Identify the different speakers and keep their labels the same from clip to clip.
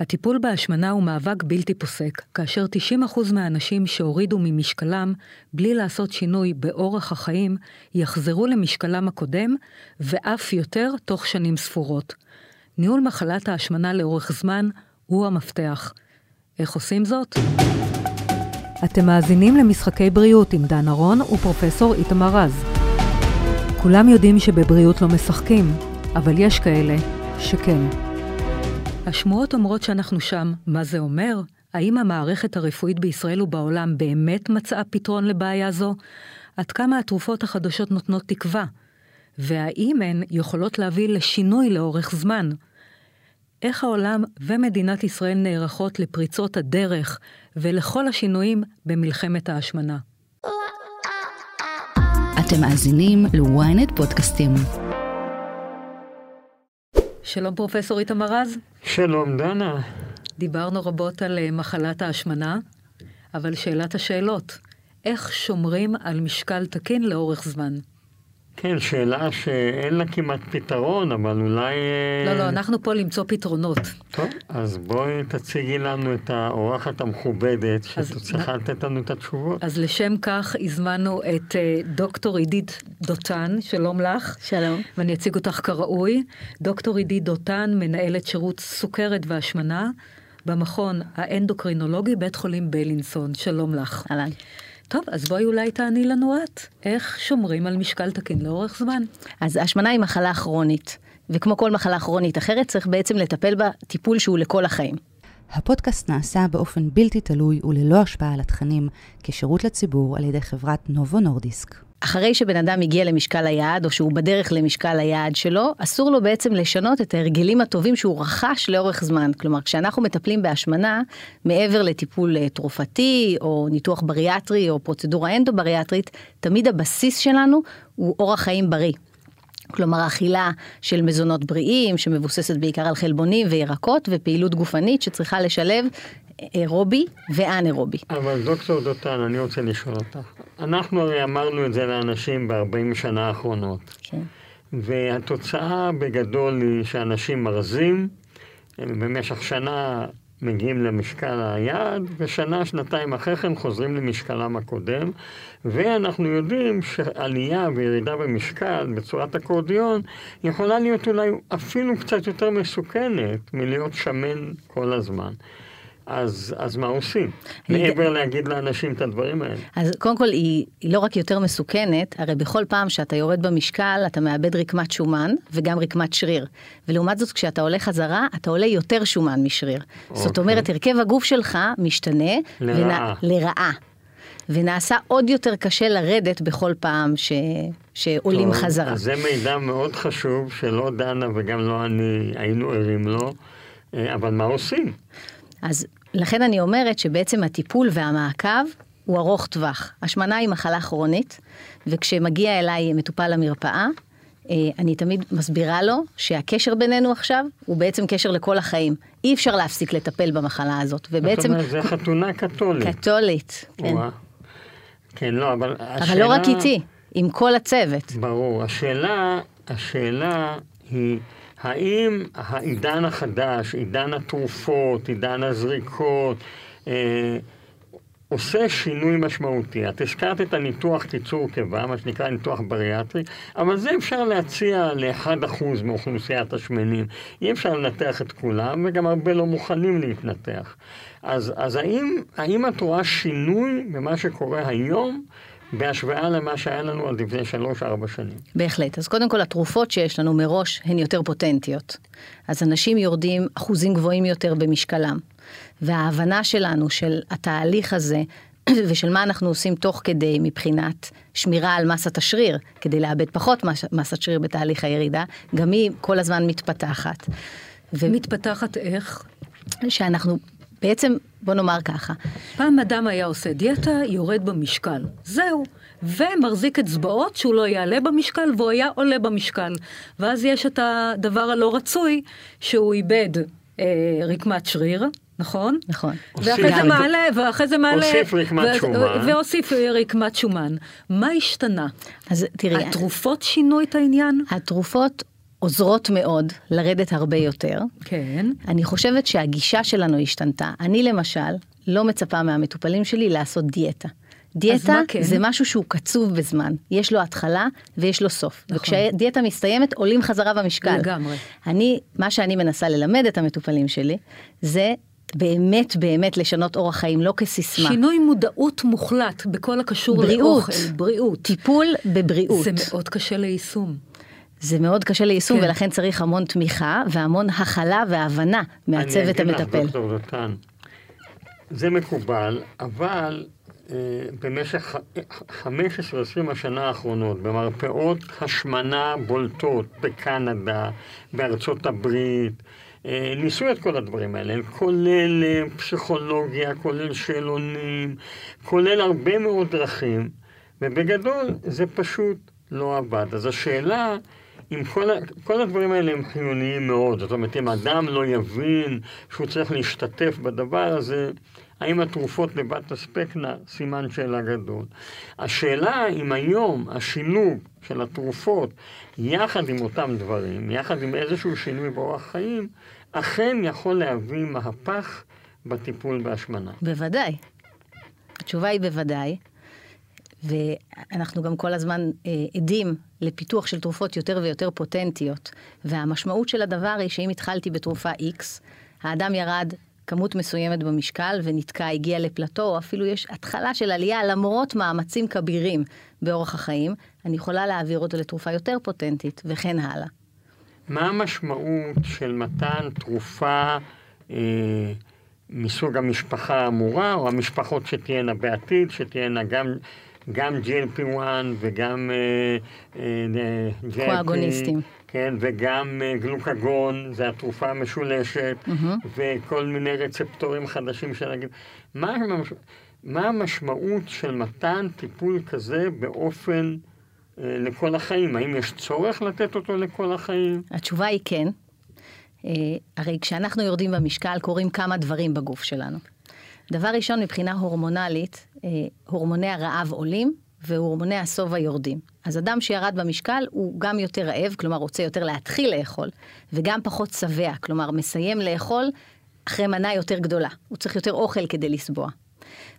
Speaker 1: הטיפול בהשמנה הוא מאבק בלתי פוסק, כאשר 90% מהאנשים שהורידו ממשקלם בלי לעשות שינוי באורח החיים, יחזרו למשקלם הקודם, ואף יותר תוך שנים ספורות. ניהול מחלת ההשמנה לאורך זמן הוא המפתח. איך עושים זאת? אתם מאזינים למשחקי בריאות עם דן ארון ופרופסור איתמר רז. כולם יודעים שבבריאות לא משחקים, אבל יש כאלה שכן. השמועות אומרות שאנחנו שם. מה זה אומר? האם המערכת הרפואית בישראל ובעולם באמת מצאה פתרון לבעיה זו? עד כמה התרופות החדשות נותנות תקווה? והאם הן יכולות להביא לשינוי לאורך זמן? איך העולם ומדינת ישראל נערכות לפריצות הדרך ולכל השינויים במלחמת ההשמנה.
Speaker 2: אתם מאזינים ל-ynet פודקאסטים.
Speaker 1: שלום פרופסור איתמר רז.
Speaker 3: שלום דנה.
Speaker 1: דיברנו רבות על אה, מחלת ההשמנה, אבל שאלת השאלות, איך שומרים על משקל תקין לאורך זמן?
Speaker 3: כן, שאלה שאין לה כמעט פתרון, אבל אולי...
Speaker 1: לא, לא, אנחנו פה למצוא פתרונות.
Speaker 3: טוב, אז בואי תציגי לנו את האורחת המכובדת, שצריכה לתת לנו את התשובות.
Speaker 1: אז לשם כך הזמנו את אה, דוקטור עידית דותן, שלום לך.
Speaker 4: שלום.
Speaker 1: ואני אציג אותך כראוי. דוקטור עידית דותן, מנהלת שירות סוכרת והשמנה במכון האנדוקרינולוגי, בית חולים בלינסון. שלום לך.
Speaker 4: אהלן.
Speaker 1: טוב, אז בואי אולי תעני לנו את, איך שומרים על משקל תקין לאורך זמן?
Speaker 4: אז השמנה היא מחלה כרונית, וכמו כל מחלה כרונית אחרת, צריך בעצם לטפל בה טיפול שהוא לכל החיים.
Speaker 2: הפודקאסט נעשה באופן בלתי תלוי וללא השפעה על התכנים, כשירות לציבור על ידי חברת נובו נורדיסק.
Speaker 4: אחרי שבן אדם הגיע למשקל היעד, או שהוא בדרך למשקל היעד שלו, אסור לו בעצם לשנות את ההרגלים הטובים שהוא רכש לאורך זמן. כלומר, כשאנחנו מטפלים בהשמנה, מעבר לטיפול אה, תרופתי, או ניתוח בריאטרי, או פרוצדורה אנדו-בריאטרית, תמיד הבסיס שלנו הוא אורח חיים בריא. כלומר אכילה של מזונות בריאים שמבוססת בעיקר על חלבונים וירקות ופעילות גופנית שצריכה לשלב אירובי ואנאירובי.
Speaker 3: אבל דוקטור דותן, אני רוצה לשאול אותך. אנחנו הרי אמרנו את זה לאנשים ב-40 שנה האחרונות. כן. והתוצאה בגדול היא שאנשים מרזים, במשך שנה מגיעים למשקל היעד, ושנה, שנתיים אחרי כן חוזרים למשקלם הקודם, ואנחנו יודעים שעלייה וירידה במשקל בצורת אקורדיון יכולה להיות אולי אפילו קצת יותר מסוכנת מלהיות שמן כל הזמן. אז, אז מה עושים? מעבר ד... להגיד לאנשים את הדברים האלה.
Speaker 4: אז קודם כל היא, היא לא רק יותר מסוכנת, הרי בכל פעם שאתה יורד במשקל אתה מאבד רקמת שומן וגם רקמת שריר. ולעומת זאת כשאתה עולה חזרה אתה עולה יותר שומן משריר. אוקיי. זאת אומרת הרכב הגוף שלך משתנה.
Speaker 3: לרעה.
Speaker 4: ונ... לרעה. ונעשה עוד יותר קשה לרדת בכל פעם ש... שעולים טוב, חזרה.
Speaker 3: אז זה מידע מאוד חשוב שלא דנה וגם לא אני היינו ערים לו, אה, אבל מה עושים?
Speaker 4: אז לכן אני אומרת שבעצם הטיפול והמעקב הוא ארוך טווח. השמנה היא מחלה כרונית, וכשמגיע אליי מטופל למרפאה, אה, אני תמיד מסבירה לו שהקשר בינינו עכשיו הוא בעצם קשר לכל החיים. אי אפשר להפסיק לטפל במחלה הזאת,
Speaker 3: ובעצם... זאת אומרת, זה חתונה קתולית.
Speaker 4: קתולית, כן.
Speaker 3: כן, לא, אבל
Speaker 4: השאלה... אבל לא רק איתי, עם כל הצוות.
Speaker 3: ברור. השאלה, השאלה היא... האם העידן החדש, עידן התרופות, עידן הזריקות, אה, עושה שינוי משמעותי. את הזכרת את הניתוח קיצור קיבה, מה שנקרא ניתוח בריאטרי, אבל זה אפשר להציע ל-1% מאוכלוסיית השמנים. אי אפשר לנתח את כולם, וגם הרבה לא מוכנים להתנתח. אז, אז האם, האם את רואה שינוי במה שקורה היום בהשוואה למה שהיה לנו עד לפני שלוש-ארבע שנים.
Speaker 4: בהחלט. אז קודם כל, התרופות שיש לנו מראש הן יותר פוטנטיות. אז אנשים יורדים אחוזים גבוהים יותר במשקלם. וההבנה שלנו של התהליך הזה, ושל מה אנחנו עושים תוך כדי מבחינת שמירה על מסת השריר, כדי לאבד פחות מס, מסת שריר בתהליך הירידה, גם היא כל הזמן מתפתחת.
Speaker 1: ו... מתפתחת איך?
Speaker 4: שאנחנו בעצם, בוא נאמר ככה.
Speaker 1: פעם אדם היה עושה דיאטה, יורד במשקל. זהו. ומחזיק אצבעות שהוא לא יעלה במשקל, והוא היה עולה במשקל. ואז יש את הדבר הלא רצוי, שהוא איבד אה, רקמת שריר, נכון?
Speaker 4: נכון.
Speaker 1: ואחרי זה מעלה, ואחרי זה מעלה...
Speaker 3: הוסיף רקמת שומן.
Speaker 1: והוסיף רקמת שומן. מה השתנה?
Speaker 4: אז תראי...
Speaker 1: התרופות שינו את העניין?
Speaker 4: התרופות עוזרות מאוד לרדת הרבה יותר.
Speaker 1: כן.
Speaker 4: אני חושבת שהגישה שלנו השתנתה. אני למשל לא מצפה מהמטופלים שלי לעשות דיאטה. דיאטה
Speaker 1: כן?
Speaker 4: זה משהו שהוא קצוב בזמן, יש לו התחלה ויש לו סוף.
Speaker 1: נכון.
Speaker 4: וכשדיאטה מסתיימת עולים חזרה במשקל.
Speaker 1: לגמרי.
Speaker 4: אני, מה שאני מנסה ללמד את המטופלים שלי, זה באמת באמת לשנות אורח חיים, לא כסיסמה.
Speaker 1: שינוי מודעות מוחלט בכל הקשור
Speaker 4: בריאות.
Speaker 1: לאוכל, בריאות.
Speaker 4: טיפול בבריאות.
Speaker 1: זה מאוד קשה ליישום.
Speaker 4: זה מאוד קשה ליישום
Speaker 1: כן.
Speaker 4: ולכן צריך המון תמיכה והמון הכלה והבנה מהצוות
Speaker 3: אני
Speaker 4: המטפל.
Speaker 3: אגיד לך, דוקטור דותן, זה מקובל, אבל אה, במשך ח- 15-20 השנה האחרונות, במרפאות השמנה בולטות בקנדה, בארצות הברית, אה, ניסו את כל הדברים האלה, כולל אה, פסיכולוגיה, כולל שאלונים, כולל הרבה מאוד דרכים, ובגדול זה פשוט לא עבד. אז השאלה... אם כל, כל הדברים האלה הם חיוניים מאוד, זאת אומרת, אם אדם לא יבין שהוא צריך להשתתף בדבר הזה, האם התרופות לבד תספקנה? סימן שאלה גדול. השאלה אם היום השילוב של התרופות יחד עם אותם דברים, יחד עם איזשהו שינוי באורח חיים, אכן יכול להביא מהפך בטיפול בהשמנה.
Speaker 4: בוודאי. התשובה היא בוודאי. ואנחנו גם כל הזמן אה, עדים לפיתוח של תרופות יותר ויותר פוטנטיות. והמשמעות של הדבר היא שאם התחלתי בתרופה X, האדם ירד כמות מסוימת במשקל ונתקע, הגיע לפלטו, או אפילו יש התחלה של עלייה למרות מאמצים כבירים באורח החיים, אני יכולה להעביר אותו לתרופה יותר פוטנטית, וכן הלאה.
Speaker 3: מה המשמעות של מתן תרופה אה, מסוג המשפחה האמורה, או המשפחות שתהיינה בעתיד, שתהיינה גם, גם GLP-1 וגם אה, אה,
Speaker 4: קואגוניסטים.
Speaker 3: כן, וגם אה, גלוקגון, זה התרופה המשולשת, וכל מיני רצפטורים חדשים שנגיד. מה, המש- מה המשמעות של מתן טיפול כזה באופן... אה, לכל החיים? האם יש צורך לתת אותו לכל החיים?
Speaker 4: התשובה היא כן. אה, הרי כשאנחנו יורדים במשקל קורים כמה דברים בגוף שלנו. דבר ראשון, מבחינה הורמונלית, אה, הורמוני הרעב עולים והורמוני השובע יורדים. אז אדם שירד במשקל הוא גם יותר רעב, כלומר רוצה יותר להתחיל לאכול, וגם פחות שבע, כלומר מסיים לאכול אחרי מנה יותר גדולה. הוא צריך יותר אוכל כדי לסבוע.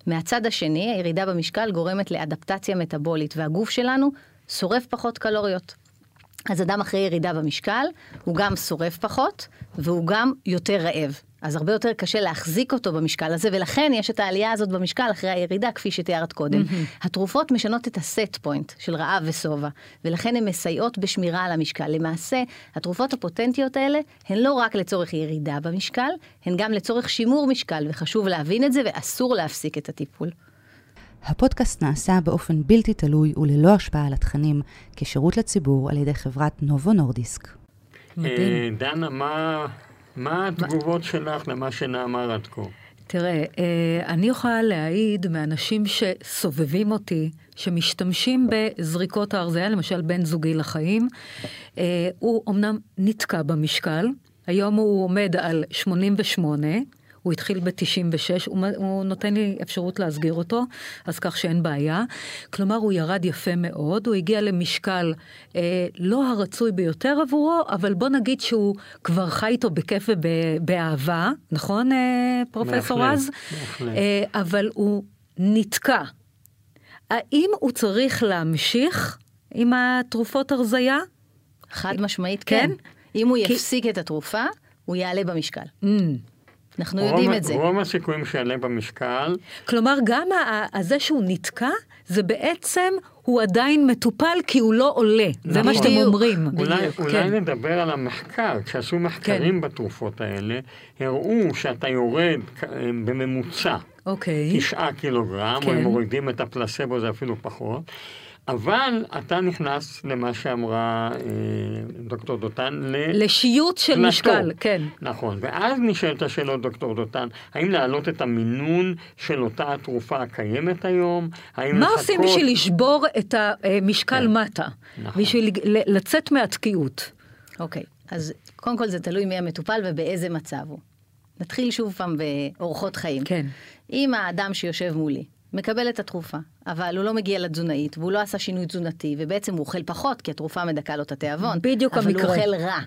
Speaker 4: מהצד השני, הירידה במשקל גורמת לאדפטציה מטבולית, והגוף שלנו שורף פחות קלוריות. אז אדם אחרי ירידה במשקל, הוא גם שורף פחות, והוא גם יותר רעב. אז הרבה יותר קשה להחזיק אותו במשקל הזה, ולכן יש את העלייה הזאת במשקל אחרי הירידה, כפי שתיארת קודם. התרופות משנות את הסט פוינט של רעב ושובע, ולכן הן מסייעות בשמירה על המשקל. למעשה, התרופות הפוטנטיות האלה הן לא רק לצורך ירידה במשקל, הן גם לצורך שימור משקל, וחשוב להבין את זה, ואסור להפסיק את הטיפול.
Speaker 2: הפודקאסט נעשה באופן בלתי תלוי וללא השפעה על התכנים, כשירות לציבור על ידי חברת נובו נורדיסק.
Speaker 1: מדהים.
Speaker 3: אה, דנה, מה, מה התגובות שלך למה שנאמר עד כה?
Speaker 1: תראה, אה, אני יכולה להעיד מאנשים שסובבים אותי, שמשתמשים בזריקות ההרזייה, למשל בן זוגי לחיים. אה, הוא אמנם נתקע במשקל, היום הוא עומד על 88, הוא התחיל ב-96, הוא, הוא נותן לי אפשרות להסגיר אותו, אז כך שאין בעיה. כלומר, הוא ירד יפה מאוד, הוא הגיע למשקל אה, לא הרצוי ביותר עבורו, אבל בוא נגיד שהוא כבר חי איתו בכיף ובאהבה, נכון, אה, פרופסור רז? אה, אבל הוא נתקע. האם הוא צריך להמשיך עם התרופות הרזייה?
Speaker 4: חד משמעית
Speaker 1: כן?
Speaker 4: כן. אם הוא
Speaker 1: כי-
Speaker 4: יפסיק את התרופה, הוא יעלה במשקל.
Speaker 1: Mm.
Speaker 4: אנחנו
Speaker 3: רוב-
Speaker 4: יודעים את זה.
Speaker 3: רוב הסיכויים שיעלה במשקל,
Speaker 1: כלומר, גם ה- ה- זה שהוא נתקע, זה בעצם, הוא עדיין מטופל כי הוא לא עולה. זה מה
Speaker 3: נכון.
Speaker 1: שאתם. אומרים.
Speaker 3: אולי,
Speaker 4: בדיוק,
Speaker 3: אולי
Speaker 1: כן.
Speaker 3: נדבר על המחקר. כשעשו מחקרים בתרופות האלה, הראו שאתה יורד כ- בממוצע
Speaker 1: אוקיי.
Speaker 3: תשעה קילוגרם, או
Speaker 1: כן.
Speaker 3: אם מורידים את הפלסבו זה אפילו פחות, אבל אתה נכנס למה שאמרה אה, דוקטור דותן, ל...
Speaker 1: לשיוט של
Speaker 3: פלטו.
Speaker 1: משקל, כן.
Speaker 3: נכון, ואז נשאלת השאלות, דוקטור דותן, האם להעלות את המינון של אותה התרופה הקיימת היום? האם
Speaker 1: מה
Speaker 3: לחכות...
Speaker 1: עושים בשביל לשבור את המשקל
Speaker 3: כן.
Speaker 1: מטה?
Speaker 3: נכון.
Speaker 1: בשביל לצאת מהתקיעות.
Speaker 4: אוקיי, אז קודם כל זה תלוי מי המטופל ובאיזה מצב הוא. נתחיל שוב פעם באורחות חיים.
Speaker 1: כן.
Speaker 4: אם האדם שיושב מולי מקבל את התרופה, אבל הוא לא מגיע לתזונאית, והוא לא עשה שינוי תזונתי, ובעצם הוא אוכל פחות, כי התרופה מדכא לו את התיאבון.
Speaker 1: בדיוק
Speaker 4: אבל
Speaker 1: המקרה.
Speaker 4: אבל הוא אוכל רע.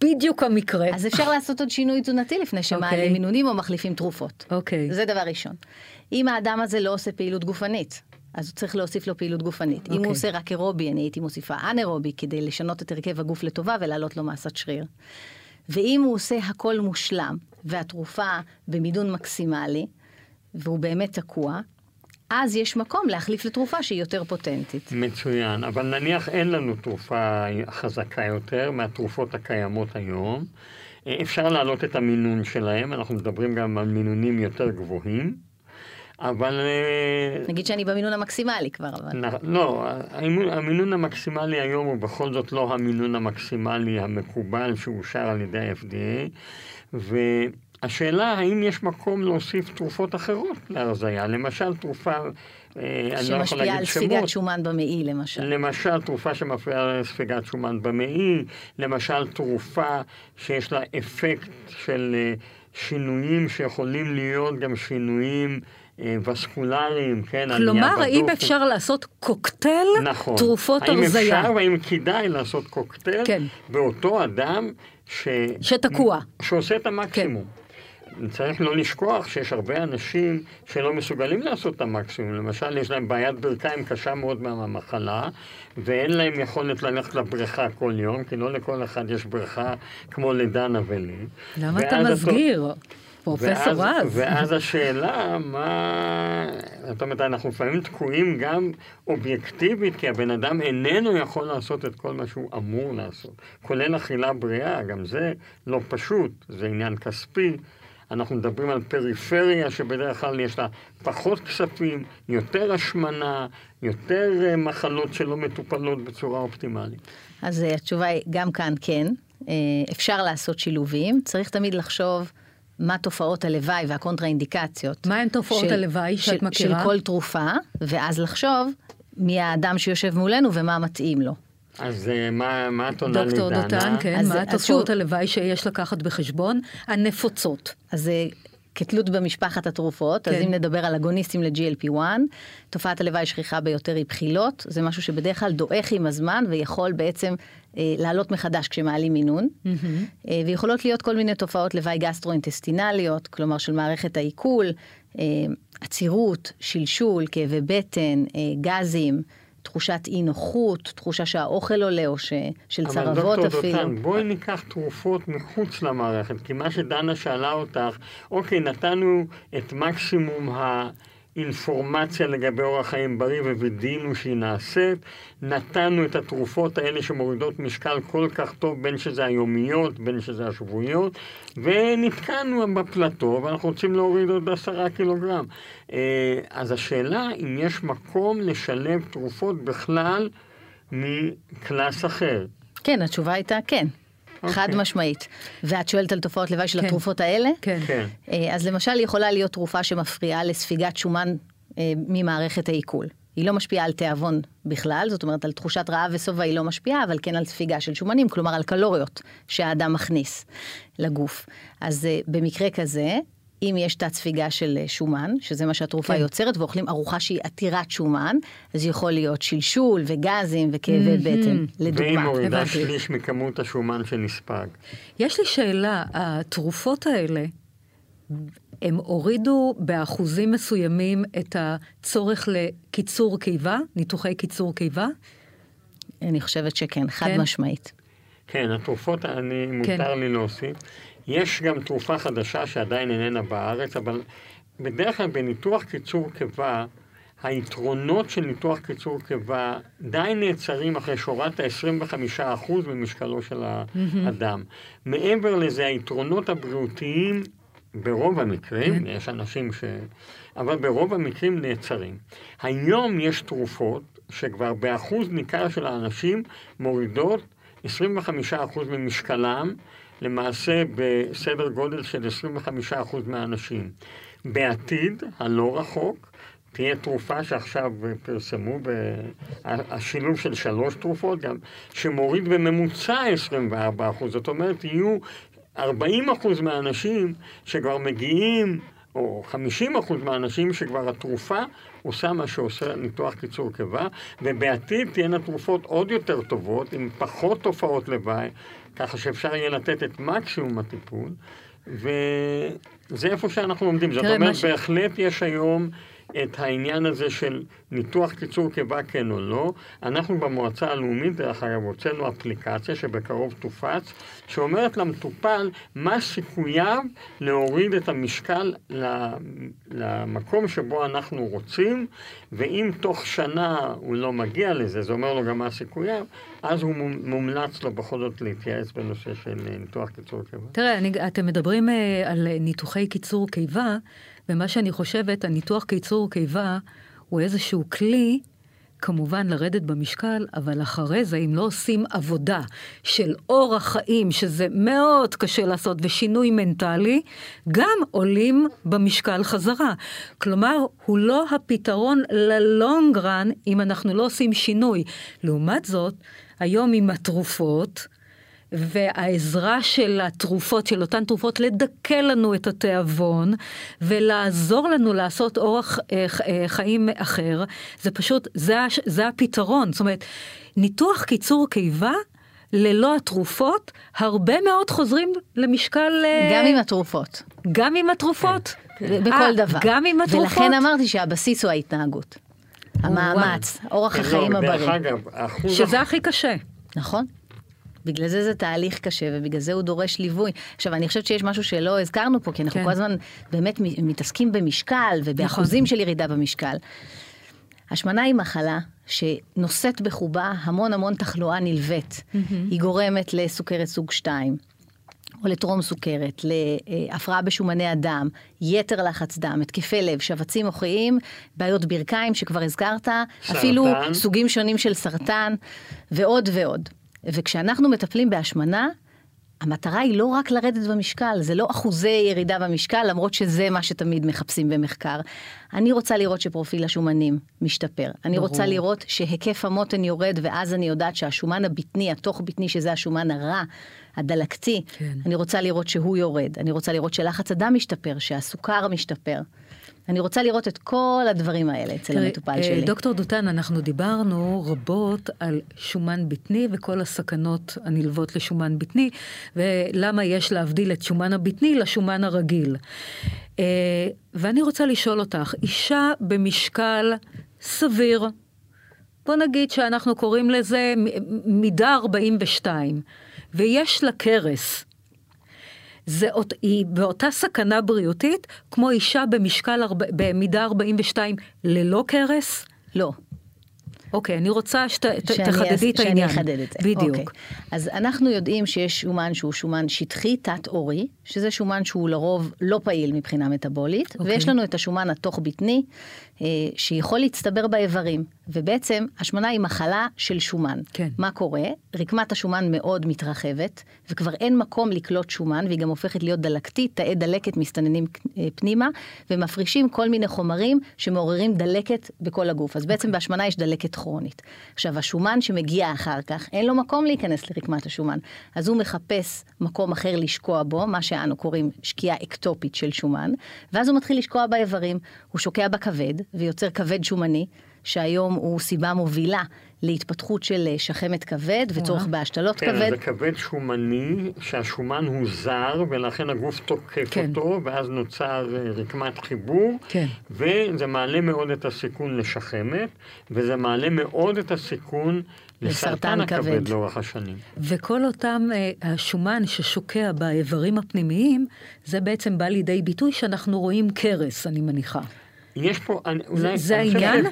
Speaker 1: בדיוק המקרה.
Speaker 4: אז אפשר לעשות עוד שינוי תזונתי לפני שמעלים
Speaker 1: אוקיי.
Speaker 4: מינונים או מחליפים תרופות.
Speaker 1: אוקיי.
Speaker 4: זה דבר ראשון. אם האדם הזה לא עושה פעילות גופנית, אז הוא צריך להוסיף לו פעילות גופנית. אם
Speaker 1: אוקיי.
Speaker 4: הוא עושה רק אירובי, אני הייתי מוסיפה אנאירובי כדי לשנות את הרכב הגוף לטובה ולהעלות לו מסת שריר. ואם הוא עושה הכל מושלם, והתרופה במינון מקסימלי, והוא באמת תקוע, אז יש מקום להחליף לתרופה שהיא יותר פוטנטית.
Speaker 3: מצוין, אבל נניח אין לנו תרופה חזקה יותר מהתרופות הקיימות היום. אה, אפשר להעלות את המינון שלהם, אנחנו מדברים גם על מינונים יותר גבוהים, אבל... אה,
Speaker 4: נגיד שאני במינון המקסימלי כבר, אבל...
Speaker 3: לא, המינון, המקסימלי היום הוא בכל זאת לא המינון המקסימלי המקובל שאושר על ידי ה-FDA, והשאלה האם יש מקום להוסיף תרופות אחרות להרזייה, למשל תרופה, אה, אני לא יכול
Speaker 4: שמשפיעה
Speaker 3: להגיד
Speaker 4: על
Speaker 3: שמות,
Speaker 4: ספיגת שומן במעי למשל.
Speaker 3: למשל תרופה שמפריעה לספיגת שומן במעי, למשל תרופה שיש לה אפקט של אה, שינויים שיכולים להיות גם שינויים אה, וסקולריים, כן,
Speaker 1: כלומר, האם. אפשר לעשות קוקטייל
Speaker 3: נכון.
Speaker 1: תרופות
Speaker 3: האם
Speaker 1: הרזייה?
Speaker 3: אפשר והאם כדאי לעשות קוקטייל
Speaker 1: כן.
Speaker 3: באותו אדם ש...
Speaker 1: שתקוע.
Speaker 3: שעושה את המקסימום. צריך לא לשכוח שיש הרבה אנשים שלא מסוגלים לעשות את המקסימום. למשל, יש להם בעיית ברכיים קשה מאוד מהמחלה, ואין להם יכולת ללכת לבריכה כל יום, כי לא לכל אחד יש בריכה כמו לדנה ולי.
Speaker 1: למה אתה מסגיר?
Speaker 3: ואז-
Speaker 1: פרופסור רז.
Speaker 3: ואז השאלה, מה... זאת אומרת, אנחנו לפעמים תקועים גם אובייקטיבית, כי הבן אדם איננו יכול לעשות את כל מה שהוא אמור לעשות. כולל אכילה בריאה, גם זה לא פשוט, זה עניין כספי. אנחנו מדברים על פריפריה שבדרך כלל יש לה פחות כספים, יותר השמנה, יותר אה, מחלות שלא מטופלות בצורה אופטימלית.
Speaker 4: אז אה, התשובה היא גם כאן כן, אה, אפשר לעשות שילובים, צריך תמיד לחשוב מה תופעות הלוואי והקונטראינדיקציות.
Speaker 1: מה הן תופעות
Speaker 4: של-
Speaker 1: הלוואי שאת
Speaker 4: של-
Speaker 1: מכירה?
Speaker 4: של כל תרופה, ואז לחשוב מי האדם שיושב מולנו ומה מתאים לו.
Speaker 3: אז אה, מה, מה את עונה
Speaker 1: דוקטור
Speaker 3: לדנה?
Speaker 1: דותן, כן,
Speaker 4: אז-
Speaker 1: מה
Speaker 4: אז
Speaker 1: התופעות הלוואי שיש לקחת בחשבון? הנפוצות.
Speaker 4: אז אה, כתלות במשפחת התרופות, אז
Speaker 1: כן.
Speaker 4: אם נדבר על אגוניסטים ל-GLP-1, תופעת הלוואי השכיחה ביותר היא בחילות, זה משהו שבדרך כלל דועך עם הזמן ויכול בעצם אה, לעלות מחדש כשמעלים מינון, אה, ויכולות להיות כל מיני תופעות לוואי גסטרואינטסטינליות, כלומר של מערכת העיכול, אה, עצירות, שלשול, כאבי בטן, אה, גזים. תחושת אי נוחות, תחושה שהאוכל עולה או ש... של צרבות
Speaker 3: אבל
Speaker 4: אפילו.
Speaker 3: דוקטור דותן, בואי ניקח תרופות מחוץ למערכת, כי מה שדנה שאלה אותך, אוקיי, נתנו את מקסימום האינפורמציה לגבי אורח חיים בריא ווידאנו שהיא נעשית, נתנו את התרופות האלה שמורידות משקל כל כך טוב, בין שזה היומיות, בין שזה השבועיות, ונתקענו בפלטו, ואנחנו רוצים להוריד עוד עשרה קילוגרם. אה, אז השאלה אם יש מקום לשלב תרופות בכלל מקלאס אחר.
Speaker 4: כן, התשובה הייתה כן.
Speaker 3: אוקיי.
Speaker 4: חד משמעית. ואת שואלת על תופעות לוואי של
Speaker 1: כן.
Speaker 4: התרופות האלה?
Speaker 1: כן.
Speaker 3: כן.
Speaker 4: אה, אז למשל יכולה להיות תרופה שמפריעה לספיגת שומן אה, ממערכת העיכול. היא לא משפיעה על תיאבון בכלל, זאת אומרת על תחושת רעב ושובע היא לא משפיעה, אבל כן על ספיגה של שומנים, כלומר על קלוריות שהאדם מכניס לגוף. אז אה, במקרה כזה, אם יש תת ספיגה של אה, שומן, שזה מה שהתרופה
Speaker 1: כן.
Speaker 4: יוצרת, ואוכלים ארוחה שהיא עתירת שומן, אז יכול להיות שלשול וגזים וכאבי בטן,
Speaker 3: והיא
Speaker 4: לדוגמה.
Speaker 3: מורידה
Speaker 1: הבנתי.
Speaker 3: שליש מכמות השומן שנספג.
Speaker 1: יש לי שאלה, התרופות האלה, הם הורידו באחוזים מסוימים את הצורך לקיצור קיבה, ניתוחי קיצור קיבה?
Speaker 4: אני חושבת שכן, חד
Speaker 1: כן?
Speaker 4: משמעית.
Speaker 3: כן, התרופות, אני, מותר לי להוסיף. יש גם תרופה חדשה שעדיין איננה בארץ, אבל בדרך כלל בניתוח קיצור קיבה, היתרונות של ניתוח קיצור קיבה די נעצרים אחרי שורת ה-25% ממשקלו של האדם. מעבר לזה, היתרונות הבריאותיים, ברוב המקרים, יש אנשים ש... אבל ברוב המקרים נעצרים. היום יש תרופות שכבר באחוז ניכר של האנשים מורידות 25% ממשקלם, למעשה בסדר גודל של 25% מהאנשים. בעתיד, הלא רחוק, תהיה תרופה שעכשיו פרסמו, השילוב של שלוש תרופות גם, שמוריד בממוצע 24%. זאת אומרת, יהיו 40% מהאנשים שכבר מגיעים או 50 אחוז מהאנשים שכבר התרופה עושה מה שעושה ניתוח קיצור קיבה, ובעתיד תהיינה תרופות עוד יותר טובות, עם פחות תופעות לוואי, ככה שאפשר יהיה לתת את מקסימום הטיפול, וזה איפה שאנחנו עומדים. זאת אומרת, ש... בהחלט יש היום... את העניין הזה של ניתוח קיצור קיבה כן או לא. אנחנו במועצה הלאומית, דרך אגב, הוצאנו אפליקציה שבקרוב תופץ, שאומרת למטופל מה סיכוייו להוריד את המשקל למקום שבו אנחנו רוצים, ואם תוך שנה הוא לא מגיע לזה, זה אומר לו גם מה סיכוייו, אז הוא מומלץ לו בכל זאת להתייעץ בנושא של ניתוח קיצור קיבה.
Speaker 1: תראה, אני, אתם מדברים uh, על ניתוחי קיצור קיבה. ומה שאני חושבת, הניתוח קיצור קיבה הוא איזשהו כלי, כמובן לרדת במשקל, אבל אחרי זה, אם לא עושים עבודה של אורח חיים, שזה מאוד קשה לעשות, ושינוי מנטלי, גם עולים במשקל חזרה. כלומר, הוא לא הפתרון ללונג רן אם אנחנו לא עושים שינוי. לעומת זאת, היום עם התרופות, והעזרה של התרופות, של אותן תרופות, לדכא לנו את התיאבון ולעזור לנו לעשות אורח אה, אה, חיים אחר, זה פשוט, זה, זה הפתרון. זאת אומרת, ניתוח קיצור קיבה ללא התרופות, הרבה מאוד חוזרים למשקל...
Speaker 4: אה, גם עם התרופות.
Speaker 1: גם עם התרופות.
Speaker 4: כן. בכל דבר.
Speaker 1: גם עם התרופות.
Speaker 4: ולכן אמרתי שהבסיס הוא ההתנהגות. המאמץ, אורח החיים הבריא. דרך אגב,
Speaker 1: שזה הכי קשה.
Speaker 4: נכון. בגלל זה זה תהליך קשה, ובגלל זה הוא דורש ליווי. עכשיו, אני חושבת שיש משהו שלא הזכרנו פה, כי אנחנו כן. כל הזמן באמת מתעסקים במשקל ובאחוזים נכון. של ירידה במשקל. השמנה היא מחלה שנושאת בחובה המון המון תחלואה נלווית. Mm-hmm. היא גורמת לסוכרת סוג 2. או לטרום סוכרת, להפרעה בשומני הדם, יתר לחץ דם, התקפי לב, שבצים מוחיים, בעיות ברכיים שכבר הזכרת, סרטן. אפילו סוגים שונים של סרטן ועוד ועוד. וכשאנחנו מטפלים בהשמנה, המטרה היא לא רק לרדת במשקל, זה לא אחוזי ירידה במשקל, למרות שזה מה שתמיד מחפשים במחקר. אני רוצה לראות שפרופיל השומנים משתפר. אני ברור. רוצה לראות שהיקף המותן יורד, ואז אני יודעת שהשומן הבטני, התוך בטני, שזה השומן הרע, הדלקתי, כן. אני רוצה לראות שהוא יורד. אני רוצה לראות שלחץ הדם משתפר, שהסוכר משתפר. אני רוצה לראות את כל הדברים האלה אצל תראי, המטופל אה, שלי.
Speaker 1: דוקטור דותן, אנחנו דיברנו רבות על שומן בטני וכל הסכנות הנלוות לשומן בטני, ולמה יש להבדיל את שומן הבטני לשומן הרגיל. אה, ואני רוצה לשאול אותך, אישה במשקל סביר, בוא נגיד שאנחנו קוראים לזה מידה 42, ויש לה קרס, זה, היא באותה סכנה בריאותית כמו אישה במשקל, במידה 42 ללא קרס?
Speaker 4: לא.
Speaker 1: אוקיי, אני רוצה שתחדדי את העניין.
Speaker 4: שאני אחדד את זה.
Speaker 1: בדיוק.
Speaker 4: אוקיי. אז אנחנו יודעים שיש שומן שהוא שומן שטחי, תת-עורי, שזה שומן שהוא לרוב לא פעיל מבחינה מטבולית, אוקיי. ויש לנו את השומן התוך-בטני, שיכול להצטבר באיברים. ובעצם השמנה היא מחלה של שומן.
Speaker 1: כן.
Speaker 4: מה קורה? רקמת השומן מאוד מתרחבת, וכבר אין מקום לקלוט שומן, והיא גם הופכת להיות דלקתית, תאי דלקת מסתננים אה, פנימה, ומפרישים כל מיני חומרים שמעוררים דלקת בכל הגוף. אז בעצם okay. אוקיי. בהשמנה יש דלקת כרונית. עכשיו, השומן שמגיע אחר כך, אין לו מקום להיכנס לרקמת השומן. אז הוא מחפש מקום אחר לשקוע בו, מה שאנו קוראים שקיעה אקטופית של שומן, ואז הוא מתחיל לשקוע באיברים. הוא שוקע בכבד, ויוצר כבד שומני. שהיום הוא סיבה מובילה להתפתחות של אה, שחמת כבד וצורך בהשתלות
Speaker 3: כן,
Speaker 4: כבד. כן,
Speaker 3: זה כבד שומני, שהשומן הוא זר, ולכן הגוף תוקף כן. אותו, ואז נוצר אה, רקמת חיבור,
Speaker 1: כן.
Speaker 3: וזה מעלה מאוד את הסיכון לשחמת, וזה מעלה מאוד את הסיכון לסרטן הכבד לאורך השנים.
Speaker 1: וכל אותם, אה, השומן ששוקע באיברים הפנימיים, זה בעצם בא לידי ביטוי שאנחנו רואים קרס, אני מניחה.
Speaker 3: יש פה,
Speaker 1: אולי... זה העניין?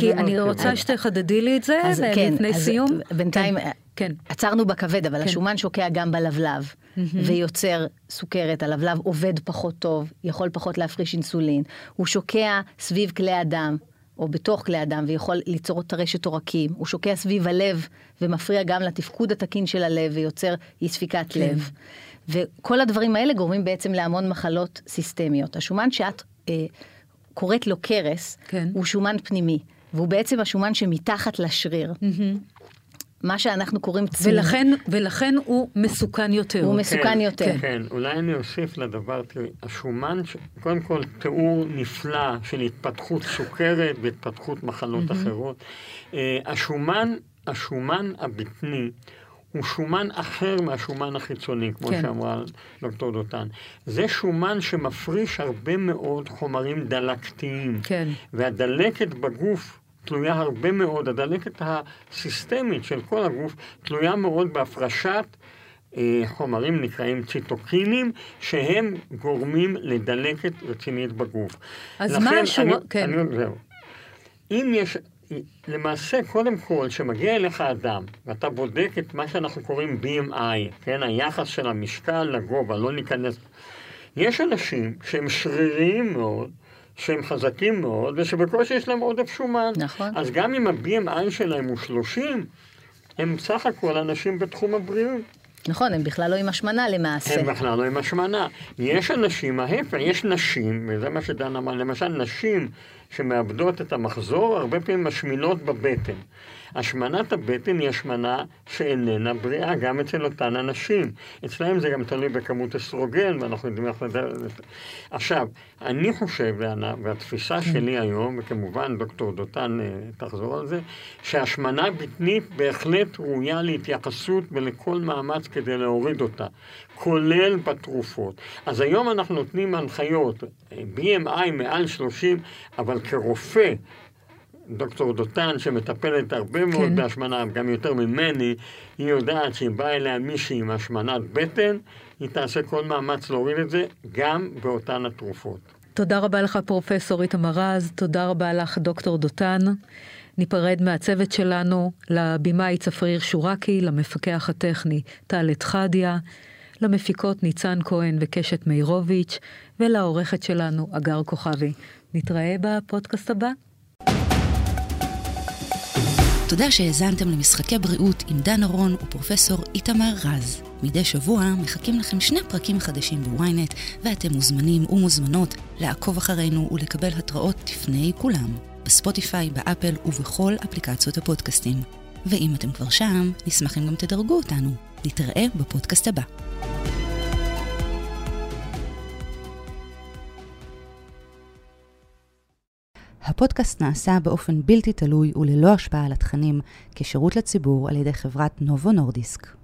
Speaker 1: כי אני רוצה שתחדדי לי את זה כן, לפני סיום.
Speaker 4: בינתיים כן. עצרנו בכבד, אבל כן. השומן שוקע גם בלבלב, ויוצר סוכרת, הלבלב עובד פחות טוב, יכול פחות להפריש אינסולין, הוא שוקע סביב כלי הדם. או בתוך כלי הדם ויכול ליצור את הרשת עורקים, הוא שוקע סביב הלב ומפריע גם לתפקוד התקין של הלב ויוצר אי ספיקת כן. לב. וכל הדברים האלה גורמים בעצם להמון מחלות סיסטמיות. השומן שאת אה, קוראת לו קרס, כן. הוא שומן פנימי, והוא בעצם השומן שמתחת לשריר. Mm-hmm. מה שאנחנו קוראים צמיד.
Speaker 1: ולכן, ולכן הוא מסוכן יותר.
Speaker 4: הוא מסוכן
Speaker 3: כן,
Speaker 4: יותר.
Speaker 3: כן, כן, אולי אני אוסיף לדבר, תראי, השומן, ש- קודם כל תיאור נפלא של התפתחות סוכרת והתפתחות מחלות אחרות. אה, השומן, השומן הבטני הוא שומן אחר מהשומן החיצוני, כמו
Speaker 1: כן.
Speaker 3: שאמרה דוקטור דותן. זה שומן שמפריש הרבה מאוד חומרים דלקתיים.
Speaker 1: כן.
Speaker 3: והדלקת בגוף תלויה הרבה מאוד, הדלקת הסיסטמית של כל הגוף תלויה מאוד בהפרשת אה, חומרים נקראים ציטוקינים, שהם גורמים לדלקת רצינית בגוף.
Speaker 1: אז מה השורה-
Speaker 3: אני,
Speaker 1: כן.
Speaker 3: אני, זהו. אם יש, למעשה, קודם כל, כשמגיע אליך אדם, ואתה בודק את מה שאנחנו קוראים BMI, כן, היחס של המשקל לגובה, לא ניכנס... יש אנשים שהם שריריים מאוד, שהם חזקים מאוד, ושבקושי יש להם עודף שומן.
Speaker 4: נכון.
Speaker 3: אז גם אם ה-BMI שלהם הוא 30, הם סך הכל אנשים בתחום הבריאות.
Speaker 4: נכון, הם בכלל לא עם השמנה למעשה.
Speaker 3: הם בכלל לא עם השמנה. יש אנשים, ההפך, יש נשים, וזה מה שדן אמר, למשל נשים שמאבדות את המחזור, הרבה פעמים משמינות בבטן. השמנת הבטן היא השמנה שאיננה בריאה, גם אצל אותן הנשים. אצלהם זה גם תלוי בכמות אסטרוגן, ואנחנו יודעים איך לדעת... עכשיו, אני חושב, וענה, והתפיסה שלי היום, וכמובן דוקטור דותן אה, תחזור על זה, שהשמנה בטנית בהחלט ראויה להתייחסות ולכל מאמץ כדי להוריד אותה, כולל בתרופות. אז היום אנחנו נותנים הנחיות, BMI מעל 30, אבל כרופא, דוקטור דותן, שמטפלת הרבה מאוד
Speaker 1: כן.
Speaker 3: בהשמנה, גם יותר ממני, היא יודעת שאם באה אליה מישהי עם השמנת בטן, היא תעשה כל מאמץ להוריד את זה, גם באותן התרופות.
Speaker 1: תודה רבה לך, פרופסור איתמר רז, תודה רבה לך, דוקטור דותן. ניפרד מהצוות שלנו, לבמאי צפריר שורקי, למפקח הטכני טל אתחדיה, למפיקות ניצן כהן וקשת מאירוביץ', ולעורכת שלנו, אגר כוכבי. נתראה בפודקאסט הבא.
Speaker 2: תודה שהאזנתם למשחקי בריאות עם דן ארון ופרופסור איתמר רז. מדי שבוע מחכים לכם שני פרקים חדשים בוויינט, ואתם מוזמנים ומוזמנות לעקוב אחרינו ולקבל התראות לפני כולם, בספוטיפיי, באפל ובכל אפליקציות הפודקאסטים. ואם אתם כבר שם, נשמח אם גם תדרגו אותנו. נתראה בפודקאסט הבא. הפודקאסט נעשה באופן בלתי תלוי וללא השפעה על התכנים, כשירות לציבור על ידי חברת נובו נורדיסק.